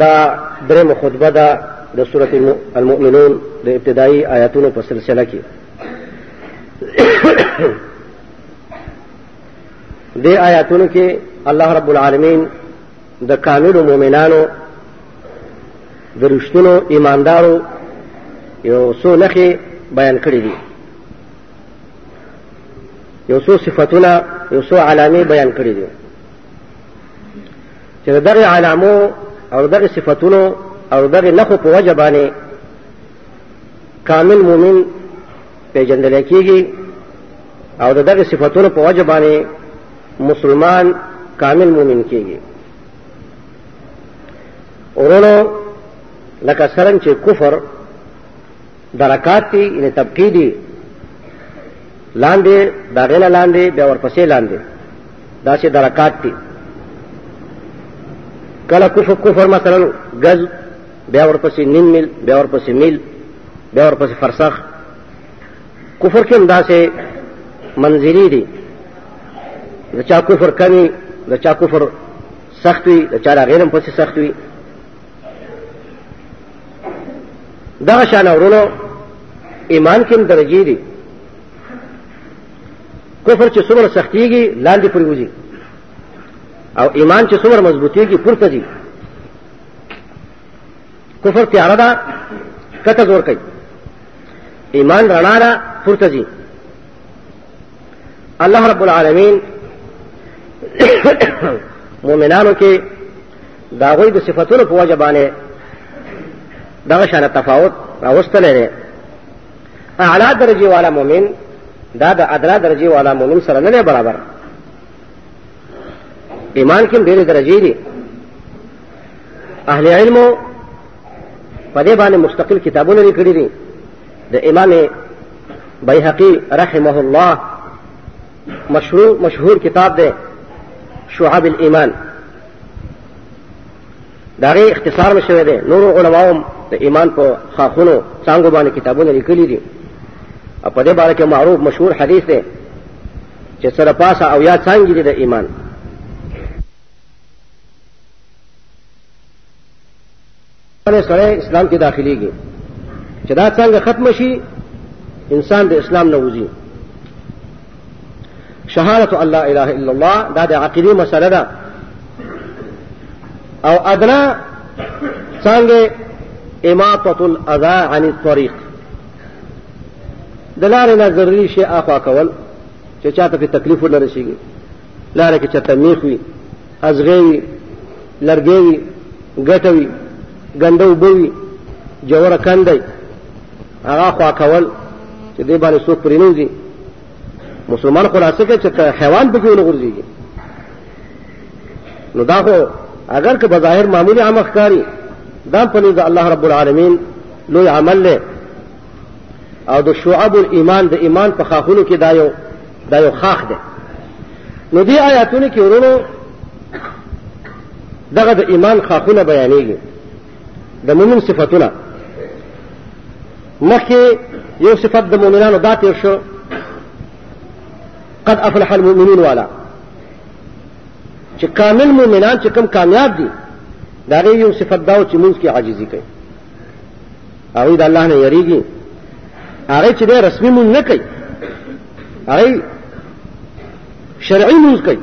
دا درېمه خطبه ده د سورة المؤمنون د ابتدایي آیاتونو په سلسله کې د آیاتونو کې الله رب العالمین د کاملو مؤمنانو د رښتینو ایماندارو یو څو نښې بیان کړې دي یو څو صفتونه یو څو علامې بیان کړې دي چې دغه علامو او دغه صفاتونو او دغه نخو په وجه باندې کامل مؤمن پیژندل کېږي او دغه صفاتونو په وجه باندې مسلمان کامل مؤمن کېږي ورونو لکه سرنګ چې کفر درکات دي یعنی طبقې دي لاندې دا غیله لاندې بیا ورپسې لاندې دا سه درکات دي کله کفر کفر مثلا غز بیا ورپسې نیم میل بیا ورپسې میل بیا ورپسې فرسخ کفر کې دا سه منزلی دي د چا کفر کمی د چا کفر سخت وي د چا غیرم پسې سخت وي دغه شان ورونو ایمان کې درجه دي کفر چې څومره سختيږي لاندې پورې وځي او ایمان چې څومره مضبوطيږي پورته ځي کفر تیاره ده کته زور کوي ایمان رڼا ده پورته ځي الله رب العالمین مؤمنانو کې د هغوی د صفتونو په وجه باندې دغه شان تفاوت راوستلی دی اعلی درجه والا مؤمن دا د ادنا درجه والا مؤمن سره نه برابر ایمان کې ډېرې درجې دي اهل علم په دې باندې مستقل کتابونه لیکلي دي د امام بیهقي رحمه الله مشهور مشهور کتاب دی شعب الايمان دا غي اختصار مشوي دي نور علماء د ایمان په خاخونو څنګه باندې کتابونه لیکلي دي او په دې باره کې معروف مشهور حدیث دی چې سره پاسه او یا څنګه دي د ایمان سره اسلام کې داخليږي چې دا څنګه ختم شي انسان د اسلام نه وځي شهادت الله اله الا الله دا د عقیده مسله ده او ادنا څنګه اماطه الاذى عن الطريق د لارې نه ضروري شي اخوا کول چې چاته په تکلیف نه رسیږي لارې کې چاته میخ وي ازغې وي لرګې وي ګټه وي ګنده وبوي جوړه کندای هغه خوا کول چې دې باندې څوک پرې نه وځي مسلمان خلاصه کوي چې حیوان پکې ونه غورځېږي نو دا خو اگر که بظاهر معمولی عام ښکاري دا په نزد الله رب العالمین لوی عمل دی او د شعب الایمان د ایمان په خاخونو کې دا یو دا یو خاخ دی نو دې آیاتونو کې ورونو دغه د ایمان خاخونه بیانېږي د مؤمن صفتونه مخکې یو صفت د مؤمنانو دا تیر شو قد افلح المؤمنین والا چې کامل مؤمنان چې کم کامیاب دي دا غي یو صفت داو چې موږ کې عاجزي کوي هغه د الله نه یریږي هغه چې د رسمي مون نه کوي هغه شرعي مون کوي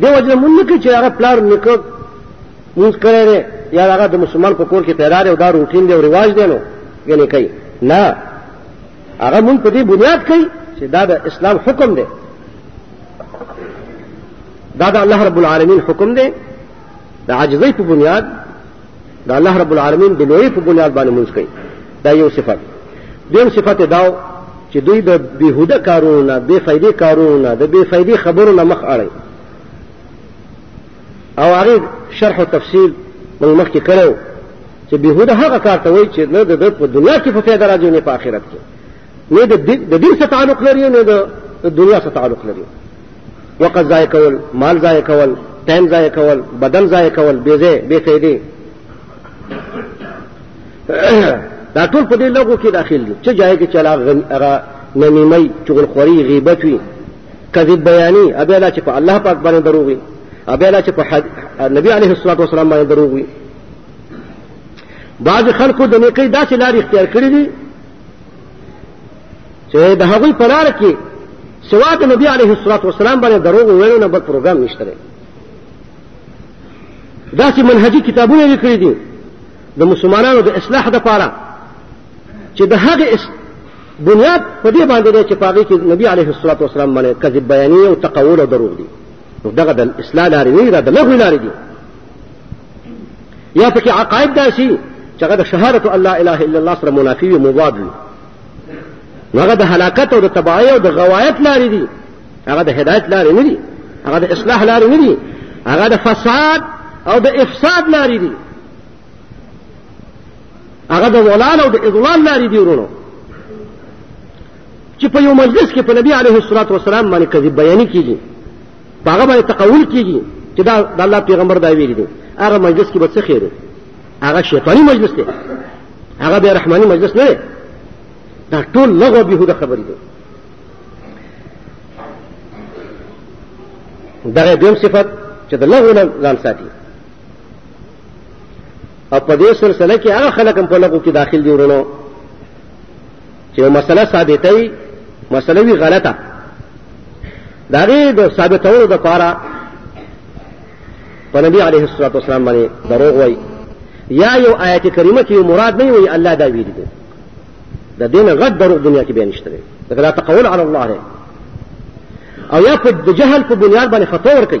دی وجه مونږ نه کوي چې هغه پلار نکړ مونږ کړی دی یا هغه د مسلمان په کور کې پیدا دی او دا روټین دی او رواج دی نو یعنې کوي نه هغه مونږ په دې بنیاد کوي چې دا د اسلام حکم دی دا د الله رب العالمین حکم دی د عاجزۍ په بنیاد دا الله رب العالمین د لوی په بنیاد باندې مونږ کوي دا یو صفت دیم صفت دا چې دوی د بیهوده کارونو نه بې فایدې کارونو نه د بې فایدې خبرو نه مخ اړي او هغه شرح او تفصیل موږ مخکې کړو چې بیهوده هغه کار ته وایي چې نه د په دنیا کې په فایده راځي نه په آخرت کې نه د دین سره تعلق لري نه د دنیا سره تعلق لري وقت ضایع کول مال ضایع کول ټایم ضایع کول بدن ضایع کول بې ځای بې فایدې دا ټول په دې لغو کې داخل دي چې جای کې چلا هغه نمیمي چغلخوري غیبت وي کذب بیاني ابه لا چې په الله پاک باندې دروغ وي ابه لا چې په نبی عليه الصلاه والسلام باندې دروغ وي بعض خلکو د نیکۍ داسې لارې اختیار کړې دي چې د هغوی په لار کې سوا د نبی علیه الصلاة والسلام باندې دروغ ویلو نه بل پروګرام نشته دی داسې منهجي کتابونه یې لیکلي دي د مسلمانانو د اصلاح دپاره چې د هغې بنیاد په دې باندې دی چې په هغې کې نبی علیه الصلاة والسلام باندې کذب بیانې او تقول او دروغ دي نو دغه د اصلاح لارې نه دي دا د لغوې لارې دي یا پکې عقاید داسي چې هغه د شهادت الله اله الا الله سره منافي وي مضاد وي هغه د هلاکت او د تباہي او د غوايت لارې دي هغه د هدایت لارې نه دي هغه د اصلاح لارې نه دي هغه د فساد او د افساد لارې دي هغه د ضلال او د اضلال لارې دي ورونو چې په یو مجلس کې په نبی عليه الصلاه والسلام باندې کذب بیان کیږي هغه باندې تقول کیږي چې دا د الله پیغمبر دا ویلي دي هغه مجلس کې به څه خیر هغه شیطانی مجلس دی هغه به رحمانی مجلس نه دی دا ټول لغو بهوده خبرې دي دغه دویم صفت چې د لغو نه ځان ساتي او په دې سلسله کې هغه خلک هم په لغو کې داخل دي ورونو چې مسله ثابتوي مسله وی غلطه د هغې د ثابتولو دپاره په نبي علیه الصلاة والسلام باندې دروغ وایي یا یو آیت کریمه کې مراد نه وایي الله دا ویلي دی د دین غد دروغ دنیا کې بیا نشته دی ځکه دا تقول علی الله دی او یا په د جهل په بنیاد باندې خطا ورکوي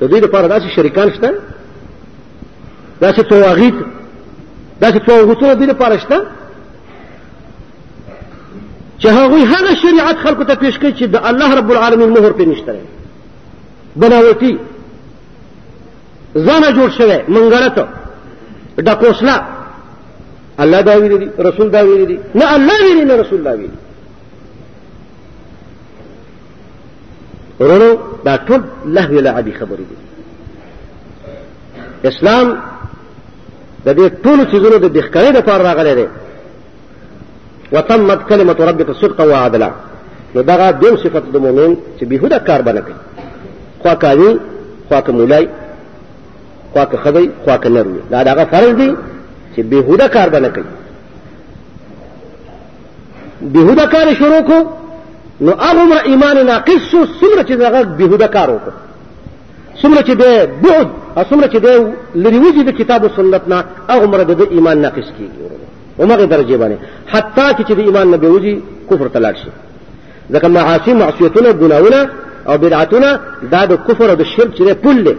د دوی لپاره داسې شریکان شته داسې تواغیت داسې تواغیتونه دوی لپاره شته چې هغوی هغه شریعت خلکو ته پیش کوي چې د الله رب العالمین مهر پې نشته دی بناوتي ځانه جوړ شوی منګړته ډکوسلا الله دا ویلي دي رسول دا ویلي دي نه الله ویلي نه رسول دا ویلي ورونو دا ټول لهو لعبي خبرې دي اسلام د دې ټولو چیزونو د بهکړې لپاره راغلی دی وتمت کلمه ربک صدقا وعدلا نو دغه دیم صفت د مؤمن چې بهوده کار بنه کوي خوا کاوي خوا که مولای خوا که ښځی خوا که نر وي دا د هغه فرض دی چې بهوده کار بنه کوي بهوده کار شروع کو نو هغومره ایمان ناقص شو څومره چې هغه بهوده کار وکړو څومره چې دی بعد او څومره چې دی لرې وځي د کتاب و سنت نه هغومره د ده ایمان ناقص کېږي همغې درجې باندې حتی کې چې د ایمان نه بېوځي کفر ته لاړ شي ځکه معاصي معصیتونه ګناهونه او بدعتونه دا د کفر او د شرک چې دی پل دی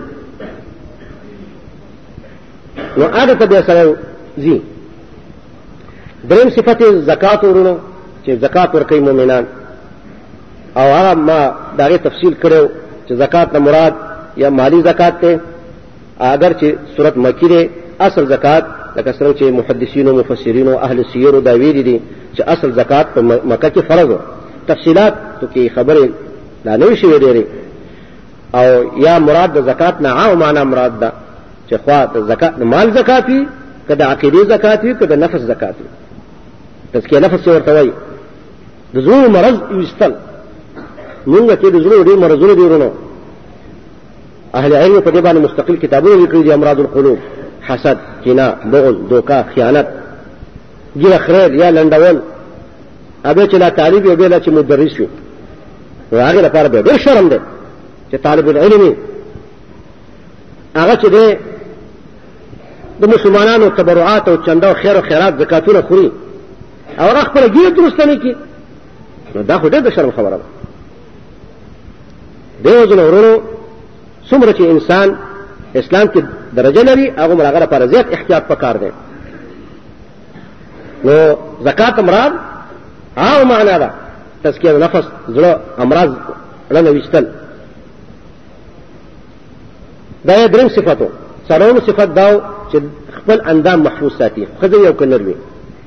نو هغه ته بیا سره ځي دریم صفت زکات ورونو چې زکات ورکوي مؤمنان او هغه ما داغه تفصیل کړو چې زکات نه مراد یا مالی زکات ته اگر چې صورت مکی دی اصل زکات لکه څنګه چې محدثین او مفسرین او اهل سیر دا ویلي دي چې اصل زکات په مکه کې فرض و تفصيلات تو کې خبره لا نه شي ویلې او یا مراد د زکات نه عام معنا مراد ده چې خوا د زکات د مال زکات وي که د عقیدې زکات وي که د نفس زکات وي تزکیه نفس چې ورته وایي د زړونو مرض ویستل مونږ کې د زړونو ډېر مرضونه دي ورونو اهل علم په دې باندې مستقل کتابونه لیکلي دي امراض القلوب حسد کینه بغض دوکا خیانت ګیره خریر یا لنډول ابه چې لا طالب یو بل چې مدرس وي هغه لپاره به ډېر شرم دی چې طالب العلم هغه چې دی د مسلمانانو تبرعات او چنده او خیر او خیرات زکاتونه خوري او هغه خپله ګیره درسته نه کړي نو دا خو ډېر د شرم خبره ده دې وجه نه ورونو څومره چې انسان اسلام کې درجه لري هغه مرغه لپاره زیات احتیاط پکار دی نو زکات مراد عام معنا ده تزکیه نفس زړه امراض رنه وشتل دا یې دریم صفت و څلورم صفت دا و چې خپل اندام محفوظ ساتي ښځه یو که نر وي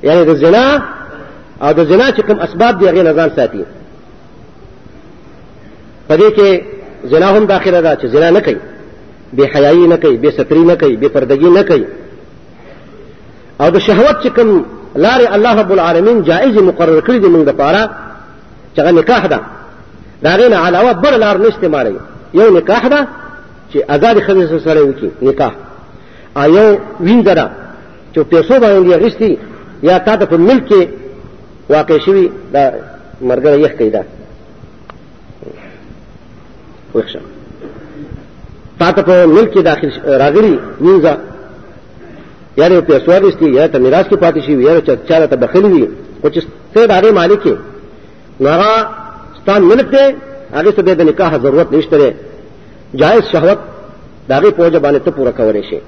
یعنې د زنا او د زنا چې کوم اسباب دي هغې نه ځان ساتي په دې کې زنا هم داخله ده چې زنا نه کوي بې حیایي نه کوي بې ستري نه کوي بې پردګي نه کوي او د شهوت چې کوم لارې الله رب العالمین جائز مقرر کړي دي موږ دپاره چې هغه نکاح ده د هغې نه علاوه بله لار نه استعمالوي یو نکاح ده چې ازادې ښځې سره سړی وکړي نکاح او یو وینده ده چې پیسو باندې یې اخیستي یا تا ته په ملک کې واقع شوي دا مرګره یې ښکوي ده وښه تا ته په ملک کې داخل راغلي وینځه یاره یو پیسو اخیستي یا ته میراث کې پاتې شي یا ته چا ته بخلي وي خو چې ته د هغې مالک یې نو هغه ستا ملک دی هغې ته بیا د نکاح ضرورت نشته دی جایز شهوت د هغې په وجه باندې ته پوره کولی شي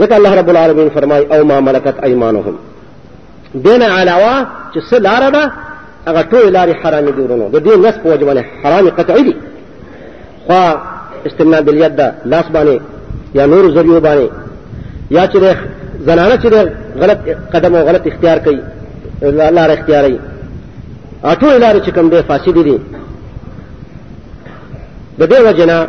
ځکه الله رب العالمین فرمایي او ما ملکت ایمانهم دین علاوه چې څه لاره ده هغه ټول لارې حرامې دي ورونو د دې نس په وجه باندې حرامې قطعي دي خو استمنا بالیت ده لاس باندې یا نور ذریعو باندې یا چې زنانه چې غلط قدم او غلط اختیار کوي لار اختیاروي ټول لارې چې کوم دی فاسدې دي د دې وجه نه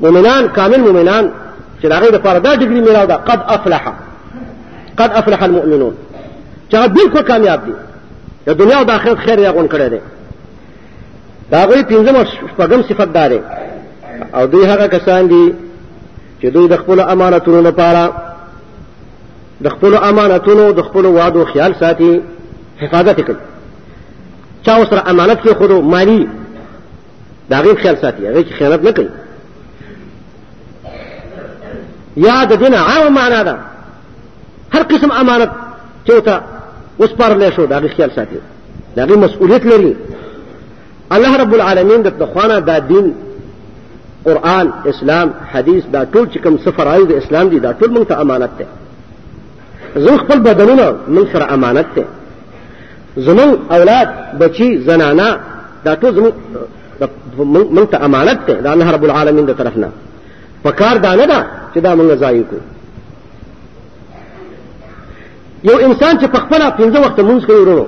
مؤمنان کامل مؤمنان چې هغه د پاره دا ډیګري میراو ده قد افلح قد افلح المؤمنون چې هغه بالکل کامیاب دي د دنیا او د آخرت خیر یې غون کړی دی د هغوی پنځم شپږم صفت دا دی او دوی هغه کسان دي چې دوی د خپلو امانتونو لپاره د خپلو امانتونو د خپلو وعدو خیال ساتي حفاظت کوي چا سره امانت کې خورو مالی دا غیر خیال ساتي هغه چې خیانت نه کوي یا د دین عام معنا ده هر قسم امانت چې وته وسپارل شو دا غیر خیال ساتي دا غیر مسؤلیت لري الله رب العالمین د خوانه دا دین قرآن اسلام حدیث دا ټول چې کوم سفر آیو د اسلام دي دا ټول موږ ته امانت ده زموږ خپل بدنونه موږ سره امانت دی زموږ اولاد بچي زنانا دا ټول زموږ موږ ته امانت دی د الله رب العالمین د طرف نه په کار دا نه ده چې دا موږ ځای کو یو انسان چې په خپل پنځه وخت مونږ کوي ورو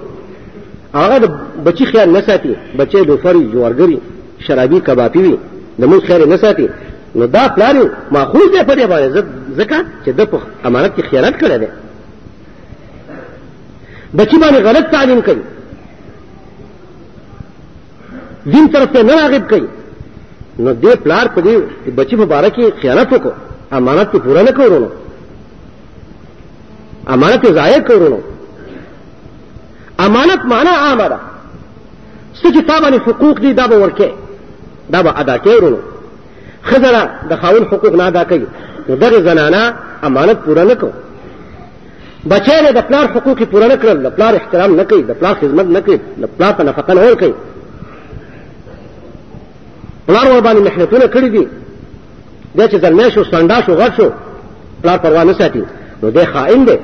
هغه بچی خیال نه ساتي بچی دوفري جوړګري شرابي کبابي وي د موږ خیر نه ساتي نو دا پلار یو ماخوذ دی په دې باندې ځکه چې د په امانت کې خیانت کړی دی بچی باندې غلط تعلیم کوي دین طرف ته نه راغب کوي نو دې پلار په دې بچی په باره کې خیانت وکړو امانت یې پوره نه کړو امانت یې ضایع کړو امانت معنا عامه ده څه چې تا باندې حقوق دي دا به ورکې دا به ادا کوې ورونو ښځه د خاون حقوق نه ادا کوي نو دغه زنانه امانت پوره نه کوي بچی نه د پلار حقوق یې پوره نه کړل د پلار احترام نه کوي د پلار خدمت نه کوي د پلار ته نفقه نه ورکوي پلار ورباندې محنتونه کړي دي دی چې زلمی شو سنډا شو غټ شو پلار پروا نه ساتي نو دی خائن دی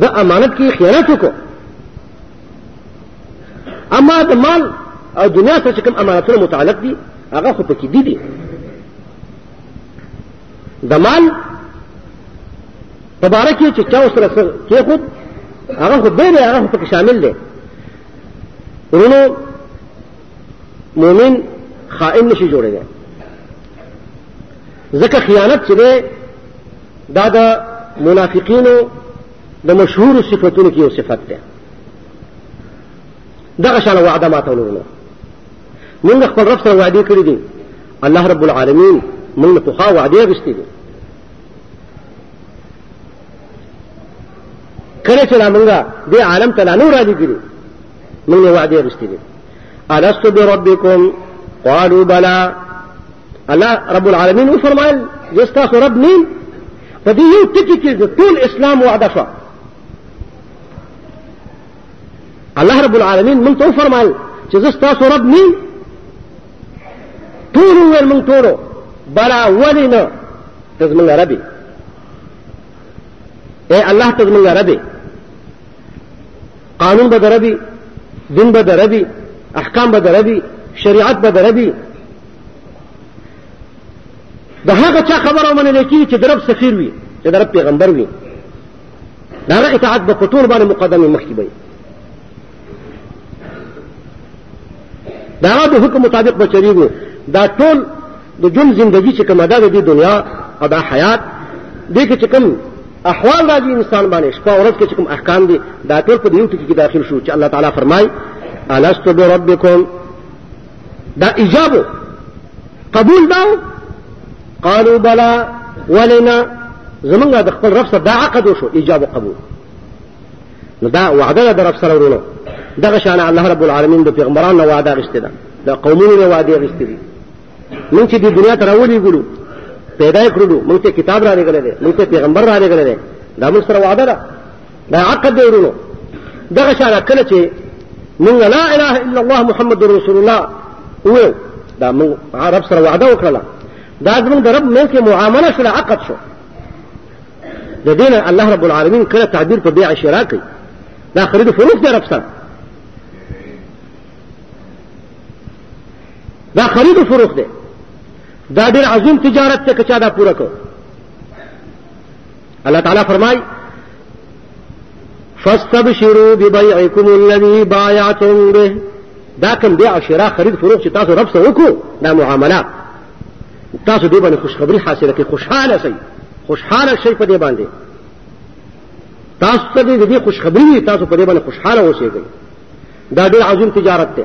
د امانت کې خیانت وکړو اما د مال او دنیا سره چې کوم امانتونه متعلق دي هغه خو پکې دي دي د مال په باره کې چې چا سره کېښود هغه خو بې دی هغه خو پکې شامل دی ورونو مؤمن خائن نشي جوړېدی ځکه خیانت چې دی دا د منافقینو د مشهورو صفتونو کې یو صفت دی دغه شان وعده ماته ورونه موږ خپل رب سره وعده کړې دي الله رب العالمین موږ له پخوا وعده غوښتې دي کله چې موږ دې عالم ته لا نور راځي کړي موږ وعده غوښتې دي الست بربکم قالوا بلى الله رب العالمین او فرمایل جستا سو رب نیم په دې یو ټکی کې ټول اسلام وعده شو الله رب العالمین مونږ ته فرمایل چې جستا سو رب نیم ټول ور مونږ ټول بلا ولینه تزمن ربي اے الله تزمن ربي قانون به دربي دین به دربي احکام به دربي شریعت به دربي د هغه چا خبره ومنل کېږي چې د رب سفیر وي چې د رب پیغمبر وي د هغه اطاعت به په ټول باندې مقدمې مخکې به وي د هغه د حکم مطابق به چلېږو دا ټول د جون زندگی چې کومه ده د دې دنیا او د حیات دې کې چې کوم احوال راځي انسان باندې شپه ورځ کې چې کوم احکام دي دا ټول په دې یو ټکی کې داخل شو چې الله تعالی فرمای الست بربکم دا ایجاب قبول دا قالوا بلا ولنا زمونږ د خپل رب سره دا عقد وشو ایجاب قبول نو دا وعده ده رب سره ورونو دغه شان الله رب العالمین د پیغمبرانو وعده غشته ده د قومونو وعده غشته دي مونږ چې د دنیا ته راولېږلو پیدا یې کړلو مونږ ته کتاب را لېږلی دی مونږ ته پیغمبر را لېږلی دی دا مونږ سره وعده ده دا عقد دی ورونو دغه شانه کله چې مونږ لا اله الا الله محمد رسول الله وویل دا مونږ رب سره وعده وکړله دا زمونږ د رب منځ کې معامله شوله عقد شو د دې نه الله رب العالمین کله تعبیر په بیع شرا کوي دا خرید فروخ دی رب سره دا خرید و فروخت دی دا ډیر عظیم تجارت ته کچا دا پوره کو الله تعالی فرمای فاستبشروا ببيعكم الذي بايعتم به دا کوم بيع شراء خرید فروخت چې تاسو رب سره وکړو دا معامله تاسو دې باندې خوشخبری حاصله کې خوشاله شئ خوشاله شئ په دې باندې تاسو ته دې دې خوشخبری تاسو په دې باندې خوشاله اوسئ دا ډېر عظیم تجارت دی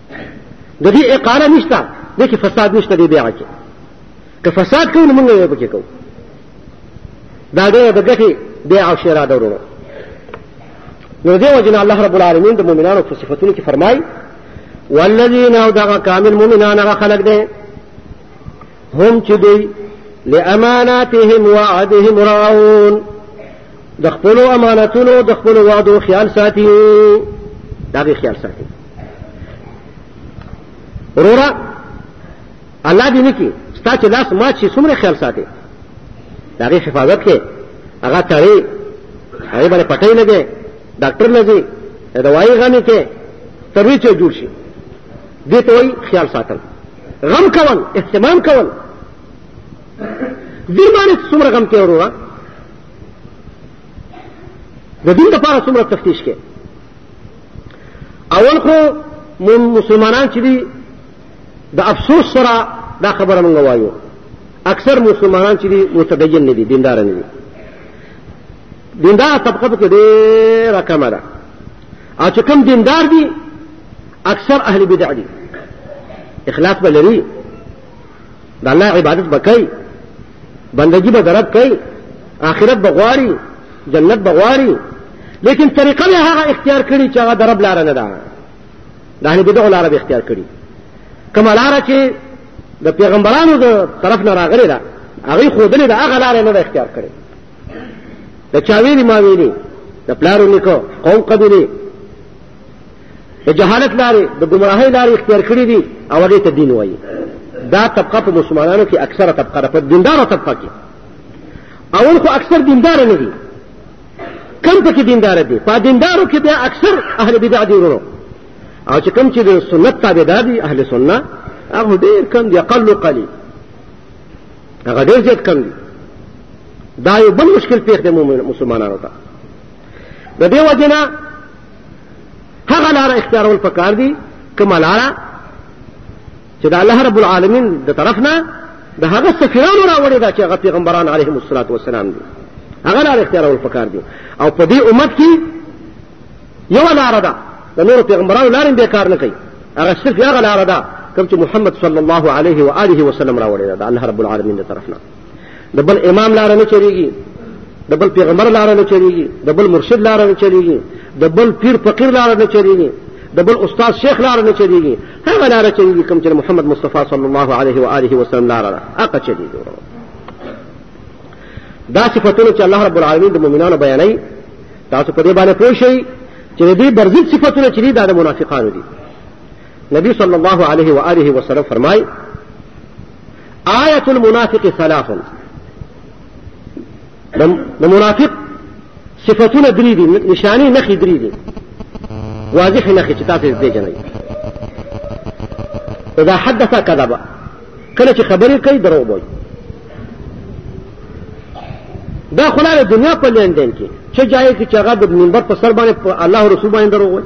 د دې اقاره نشته د کې فساد نشته دی بیا کې که فساد کوو نو موږ یې پکې کوو دا ډېر د ګټې بیا او شرا دا ورو نو دې وجنه الله رب العالمین د مؤمنانو په صفاتونو کې فرمایي والذین او دغه کامل مؤمنان هغه خلق دي هم چې دوی لاماناتهم وعدهم راعون د خپل امانتونو د خپل وعدو خیال ساتي دا به خیال ساتي رورا الله دې نه کې ستا چې لاس ما چې څومره خیال ساتي د هغې حفاظت کې هغه تړې هغې باندې پټۍ لګې ډاکټر لګې دوایي غمې کې تر دې چې جوړ شي دې ته وایي خیال ساتل غم کول اهتمام کول دین باندې څومره غم کې وروره د دین لپاره څومره تفتیش کې اول خو مسلمانان چې دي د افسوس سره دا خبره مونږ وایو اکثر مسلمانان چې دي متدین نه دي دیندار نه دي دیندار طبقه پکې ډېره کمه ده او چې کوم دیندار دي اکثر اهل بدع دي اخلاص به لري د الله عبادت به کوي بندگی به درب کوي آخرت به غواړي جنت به غواړي لیکن طریقه به هغه اختیار کړي چې هغه درب لار نه ده د اهل بدعو لار به اختیار کړي کومه لار چې د پیغمبرانو د طرف نه راغلي ده هغه خودلې ده هغه لار نه اختیار کړي د چاویری ماویری د پلارو نیکو قوم قبیله د جهالت لارې د ګمراهۍ لارې اختیار کړې دي او هغې ته دین وایي دا طبقه په مسلمانانو کې اکثره طبقه ده په دینداره طبقه کې اول خو اکثر دینداره نه دي کم پکې دینداره دي په دیندارو کې بیا اکثر اهل بدع دي ورونو او چې کم چې د سنت تابعدار دي اهل سنت هغه ډېر کم دي اقل قليل هغه ډېر زیات کم دي دا یو بل مشکل پیښ دی مسلمانانو ته د دې وجه نه هغه لار اختیارول پکار دي کومه لاره چې د الله رب العالمین د طرف نه د هغه سفیرانو راوړې ده چې هغه پیغمبران علیهم الصلات والسلام دي هغه لار اختیارول پکار دي او په دې امت کې یو لار ده د نور پیغمبرانو لار به کار نه کوي هغه صرف هغه لار ده کوم چې محمد صلی الله علیه و آله وسلم راوړې ده د الله رب العالمین د طرف نه د بل امام لار نه چریږي د بل پیغمبر لار نه چریږي د بل مرشد لار نه چریږي د بل پیر فقیر لار نه چریږي د بل استاد شیخ لار نه چریږي هغه لار چریږي کوم چې محمد مصطفی صلی الله علیه و آله وسلم لار ده هغه چریږي دا صفاتونه چې الله رب العالمین د مؤمنانو بیانوي تاسو په دې باندې پوه شئ چې د دې برزید صفاتونه چې دي دا د منافقانو دي نبی صلی الله علیه و آله وسلم فرمایي آیت المنافق ثلاث د منافق صفتونه درې دي نشانې نخې درې دي واضح نخې چې تاسو دې جنئ اذا حدث كذب کله چې خبرې کوي درو وایي دا خلاره دنیا په لین دین کې چې جای کې چې هغه د منبر په سر باندې الله رسول باندې درو وایي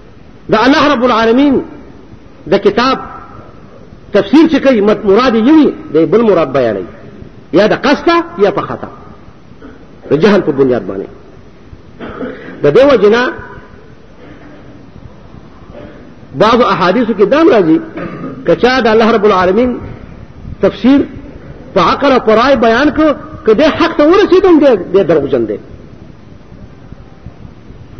د الله رب العالمین د کتاب تفسیر چې کوي مراد یې وي د بل مراد بیانوي یا د قصده یا په خطا د جهل په بنیاد باندې د دې وجنا بعض احادیثو کې دام راځي کچا د الله رب العالمین تفسیر په عقل او پرای بیان کړ کده حق ته ورسېدم دې دروغجن دی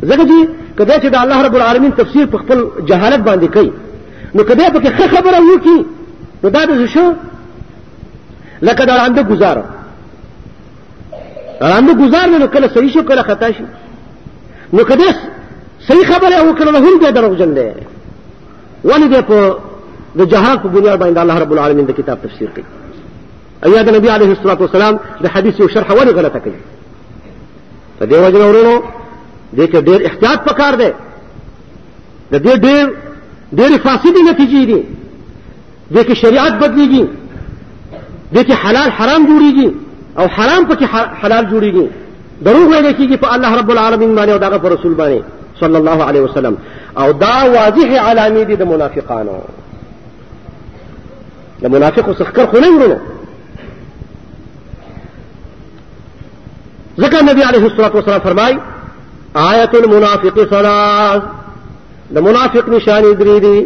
ځکه چې کدا چې د الله رب العالمین تفسیر په خپل جهالت باندې کوي نو کدا په کې خبره وکي نو دا د شو لکه دا لاندې گزار لاندې گزار نو کله صحیح شو کله خطا شو نو کدا صحیح خبره وکړه هم دې دروغجن دی ولې دې په د جهاد په بنیاد باندې الله رب العالمین د کتاب تفسیر کوي ایا د نبی علیه الصلاه والسلام د حدیث یو شرح ولې غلطه کوي په دې وجه ورونو دې کې ډېر احتیاط پکار دی د دې ډېر ډېر فاسدې نتیجې دي دې کې شریعت بدلېږي دې کې حلال حرام جوړيږي او حرام پکې حلال جوړيږي دروغ ویل کېږي په الله رب العالمین باندې او دغه پر رسول باندې صلی الله علیه وسلم او دا واضح علامې دي د منافقانو د منافقو څخه خو نه ورونه ذکر نبی علیہ السلط وسلم فرمائی آیت المنافق صلاح د منافق نشانی دری دی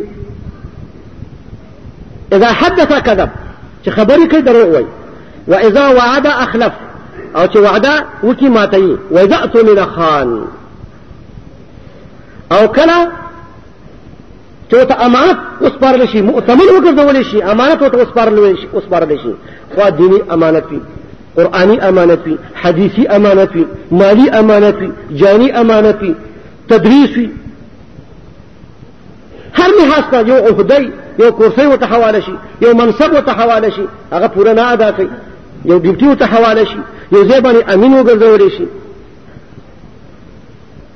اذا حدث کذب چې خبرې کوي دروغ وای و اذا وعد اخلف او چې وعده وکي ماتي و اذا من خان او کله چې ورته امانت وسپارل شي مؤتمن وګرځول شي امانت ورته وسپارل شي وسپارل شي خو دیني امانت وي قرآني امانت وي حدیثي امانت وي مالي امانت وي جاني امانت وي تدریس وي هر لحاظ ته یو عهده یو کرسۍ ورته حواله شي یو منصب ورته حواله شي هغه پوره نه ادا کوي یو ډیوټي ورته حواله شي یو ځای باندې امین وګرځول شي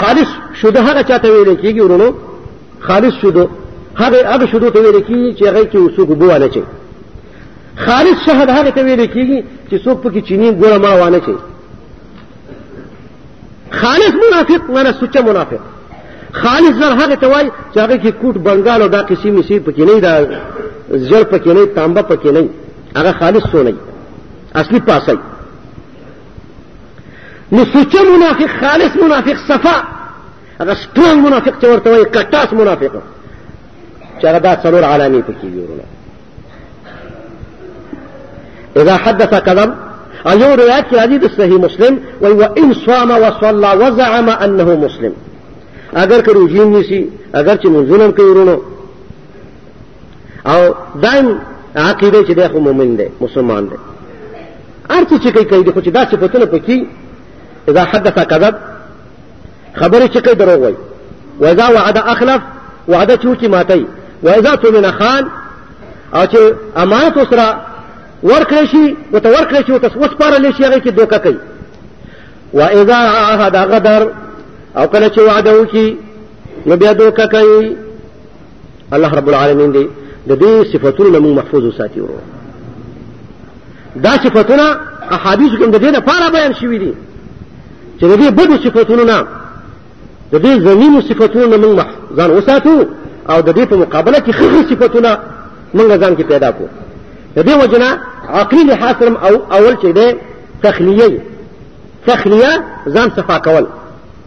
خالص شوده هغه چاته ویل کیږي ورونو خالص شوده هغه هغه شوده ته ویل کیږي چې هغه کې وسوک بو نه چي خالص شهد هغه ته ویل کیږي چې څوک پکې چینی ګوره ما وانه چي خالص منافق معنی سچا منافق خالص زر هغه ته وای چې هغه کې کوټ بنگال او دا قسم نسی پکې نه دا زر پکې نه تانبه پکې نه هغه خالص سو نه اصلي پاسه نو سوچه منافق خالص منافق صفا هغه سترونګ منافق چې ورته وایي کټاس منافق چې هغه دا څلور علامې پکې دي ورونه اذا حدث كذب اليوم روايات في حديث صحيح مسلم وإن صام وصلى وزعم أنه مسلم اگر که روجین نیسی اگر چې منځونه کوي ورونو او دایم عقیده چې د مؤمن دی مسلمان دی ارڅ چې کوي کوي خو چې دا صفاتونه پکې اذا حدث كذب خبرې چې کوي دروغ وایي واذا وعد اخلف وعده چې وکي ماتي واذا تمن خان او چې امانت وسره ورکړې شي او ته ورکړې شي او ته وسپارل شي هغه کې دوکه کوي واذا عهد غدر او کله چې وعده وکي نو بیا دوکه کوي الله رب العالمین دی د دې صفاتونو نه موږ محفوظ وساتي ورو دا صفاتونه احادیث کې د دې لپاره بیان شوي دي چې د دې بدو صفاتونو نه د دې زمینو صفاتونو نه موږ ځان وساتو او د دې په مقابله کې خیر صفاتونه موږ ځان کې پیدا کو د دې وجنه عقلي لحاظ سره او اول چې ده تخلیه تخلیه ځان صفا کول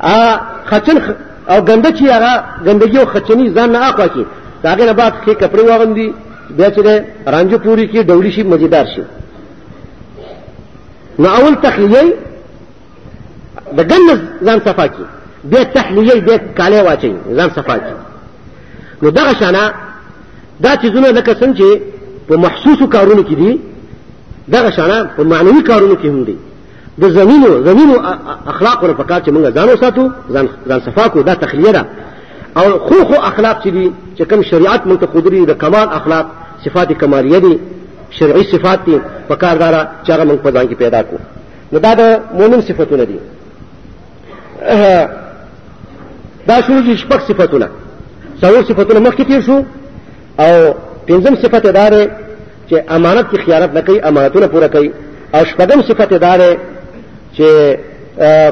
ا خچن او ګنده چې هغه ګندګي او خچنی ځان نه اخوا کی داګه نه بعد کې کپڑے واغندي بیا چې رانجو پوری کی ډولی شي مزیدار شي نو اول تخلیه د ګنده ځان صفا کی بیا تحلیه بیا کاله واچي ځان صفا کی نو دغه شانه دا چې زونه لکه څنګه چې په محسوسو کارونو کې دي دغه شانه په معنوي کارونو کې هم دي د زمینو زمینو اخلاق ور پکار چې موږ ځان وساتو ځان ځان صفا کو دا تخلیه ده او خو خو اخلاق چې دي چې کوم شریعت موږ ته قدرت د کمال اخلاق صفات کمالیه دي شرعي صفات دي پکار دارا چې هغه موږ په ځان کې پیدا کو نو دا د مؤمن صفاتونه دي دا شروع دي شپږ صفاتونه څلور صفاتونه مخکې تیر شو او پنځم صفت دار چې امانت کی خیانت نه کوي امانتونه پوره کوي او شپږم صفت دار چې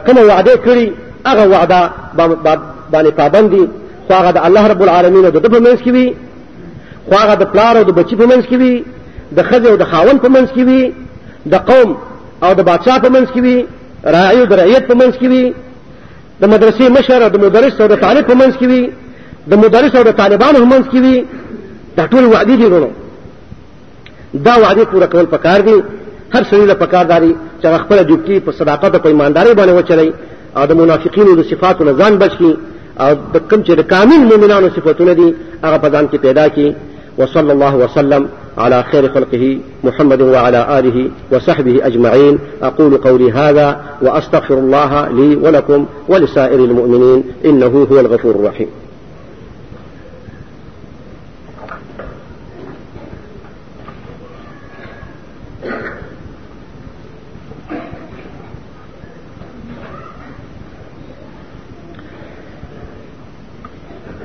کوم وعده کړی هغه وعده باندې پابند دي خو هغه د الله رب العالمین او د په منځ کې وي خو هغه د پلار او د بچی په منځ کې وي د خځې او د خاون په منځ کې وي د قوم او د بادشاہ په منځ کې وي راعي او د رعیت په منځ کې وي د مدرسې مشر د مدرس او د طالب په منځ کې وي د مدرس او د طالبانو په منځ کې وي دا ټول وعدې دي ورونو دا وعدې پوره کول پکار دي هر سړي له پکار داري چې خپل ډیوټي په صداقت او په ایمانداري باندې وچلي او د منافقینو د صفاتو نه ځان بچ کی او د کوم چې د کامل مؤمنانو صفاتونه دي هغه په ځان کې پیدا کی وصلی الله وسلم علی خیر خلقه محمد وعلى آله وصحبه أجمعين أقول قولي هذا وأستغفر الله لي ولكم ولسائر المؤمنين إنه هو الغفور الرحيم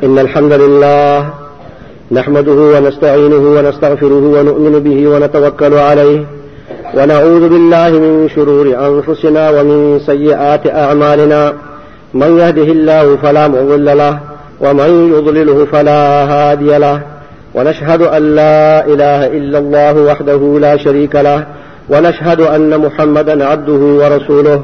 إن الحمد لله نحمده ونستعينه ونستغفره ونؤمن به ونتوكل عليه ونعوذ بالله من شرور أنفسنا ومن سيئات أعمالنا من يهده الله فلا مضل له ومن يضلله فلا هادي له ونشهد أن لا إله إلا الله وحده لا شريك له ونشهد أن محمدا عبده ورسوله